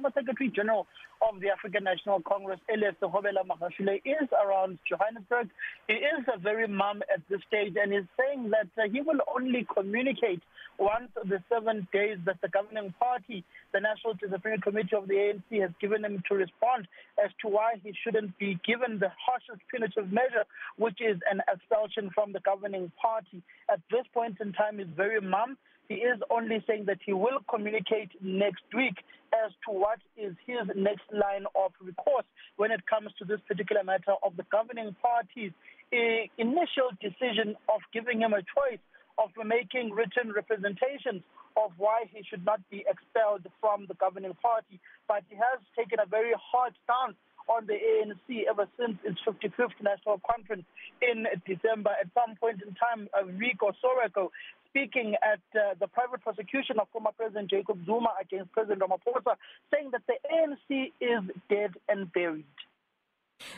former Secretary General of the African National Congress, Elias Hobela Magashule, is around Johannesburg. He is a very mum at this stage and is saying that uh, he will only communicate once the seven days that the governing party, the National Disciplinary Committee of the ANC, has given him to respond as to why he shouldn't be given the harshest punitive measure, which is an expulsion from the governing party. At this point in time, he's very mum. He is only saying that he will communicate next week as to what is his next line of recourse when it comes to this particular matter of the governing party's uh, initial decision of giving him a choice of making written representations of why he should not be expelled from the governing party. But he has taken a very hard stance on the ANC ever since its 55th national conference in December. At some point in time, a week or so ago, speaking at uh, the private prosecution of former President Jacob Zuma against President Ramaphosa, saying that the ANC is dead and buried.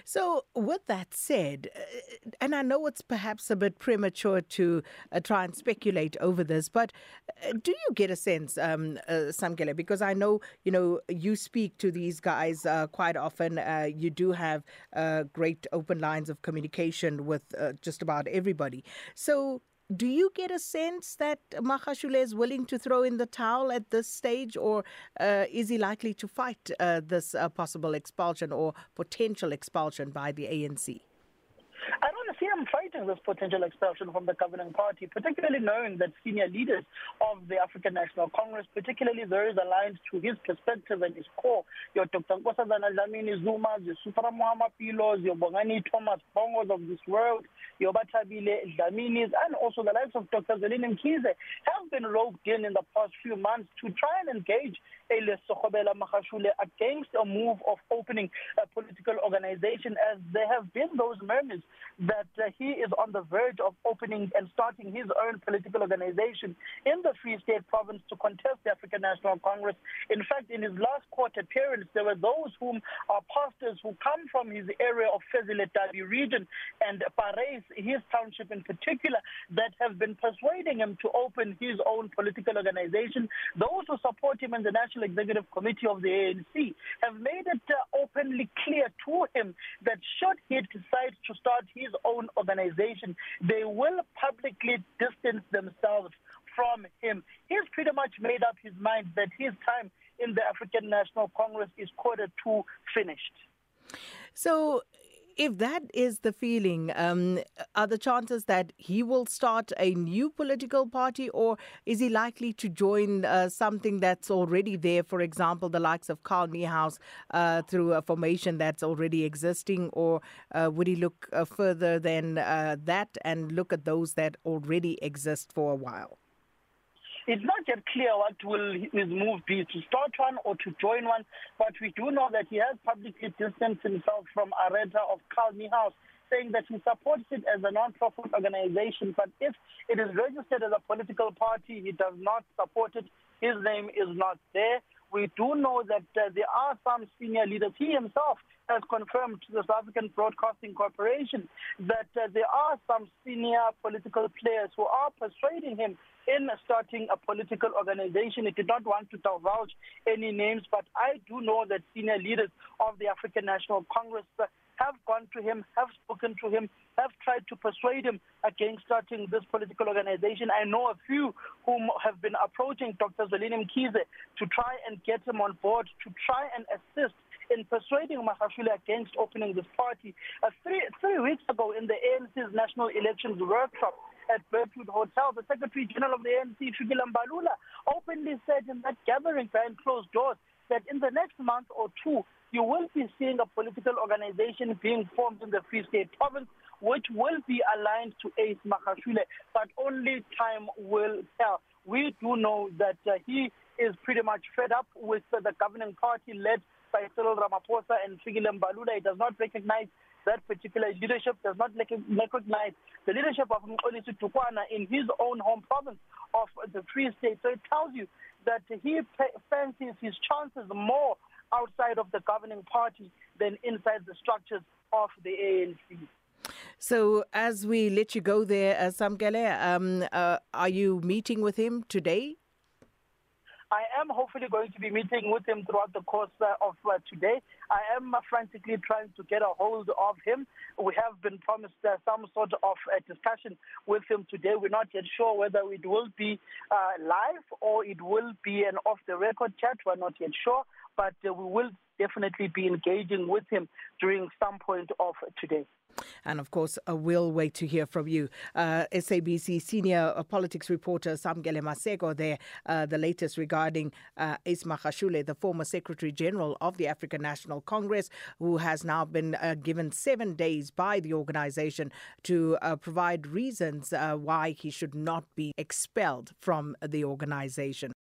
So, with that said, uh, and I know it's perhaps a bit premature to uh, try and speculate over this, but uh, do you get a sense, um, uh, Samkele, because I know you know you speak to these guys uh, quite often. Uh, you do have uh, great open lines of communication with uh, just about everybody. So, do you get a sense that Mahashule is willing to throw in the towel at this stage, or uh, is he likely to fight uh, this uh, possible expulsion or potential expulsion by the ANC? I him fighting this potential expulsion from the governing party, particularly knowing that senior leaders of the African National Congress, particularly those aligned to his perspective and his core, your Dr. Nkosazana Dlamini Zuma, your Supra Muhammad Pilos, your Bongani Thomas Bongos of this world, your Batabile Dlaminis, and also the likes of Dr. Zelina Mkize have been roped in in the past few months to try and engage Elias Sokhobela Magashule against a move of opening a political organization as there have been those murmurs that uh, he is on the verge of opening and starting his own political organization in the Free State province to contest the African National Congress. In fact, in his last court appearance, there were those whom are pastors who come from his area of Fezile region and Paris, his township in particular, that have been persuading him to open his own political organization. Those who support him in the National Executive Committee of the ANC have made it uh, openly clear to him that should he decide to start his own organization, they will publicly distance themselves from him. He's pretty much made up his mind that his time in the African National Congress is quarter to finished. So if that is the feeling, um, are the chances that he will start a new political party, or is he likely to join uh, something that's already there? For example, the likes of Carl Niehaus uh, through a formation that's already existing, or uh, would he look uh, further than uh, that and look at those that already exist for a while? It's not yet clear what will his move be to start one or to join one, but we do know that he has publicly distanced himself from Areta of Carl Niehaus, saying that he supports it as a non-profit organization, but if it is registered as a political party, he does not support it. His name is not there. We do know that uh, there are some senior leaders. He himself has confirmed to the South African Broadcasting Corporation that uh, there are some senior political players who are persuading him in starting a political organization. It did not want to divulge any names, but I do know that senior leaders of the African National Congress have gone to him, have spoken to him, have tried to persuade him against starting this political organization. I know a few whom have been approaching Dr. Zelina Mkize to try and get him on board, to try and assist in persuading Mahashule against opening this party. Uh, three, three weeks ago in the ANC's National Elections Workshop, at Bertwood Hotel, the Secretary General of the ANC, Fikile Mbalula, openly said in that gathering behind closed doors that in the next month or two, you will be seeing a political organization being formed in the Free State province, which will be aligned to Ace Makashule, but only time will tell. We do know that uh, he is pretty much fed up with uh, the governing party led by Cyril Ramaphosa and Fikile Mbalula. He does not recognize that particular leadership does not recognize the leadership of Mkolisi Tukwana in his own home province of the Free State. So it tells you that he fancies his chances more outside of the governing party than inside the structures of the ANC. So, as we let you go there, uh, Samkele, um, uh, are you meeting with him today? I am hopefully going to be meeting with him throughout the course uh, of uh, today. I am uh, frantically trying to get a hold of him. We have been promised uh, some sort of uh, discussion with him today. We're not yet sure whether it will be uh, live or it will be an off the record chat. We're not yet sure, but uh, we will definitely be engaging with him during some point of today. And of course, uh, we'll wait to hear from you. Uh, SABC senior uh, politics reporter Samgele Masego there, uh, the latest regarding uh, Isma Khashule, the former Secretary General of the African National Congress, who has now been uh, given seven days by the organization to uh, provide reasons uh, why he should not be expelled from the organization.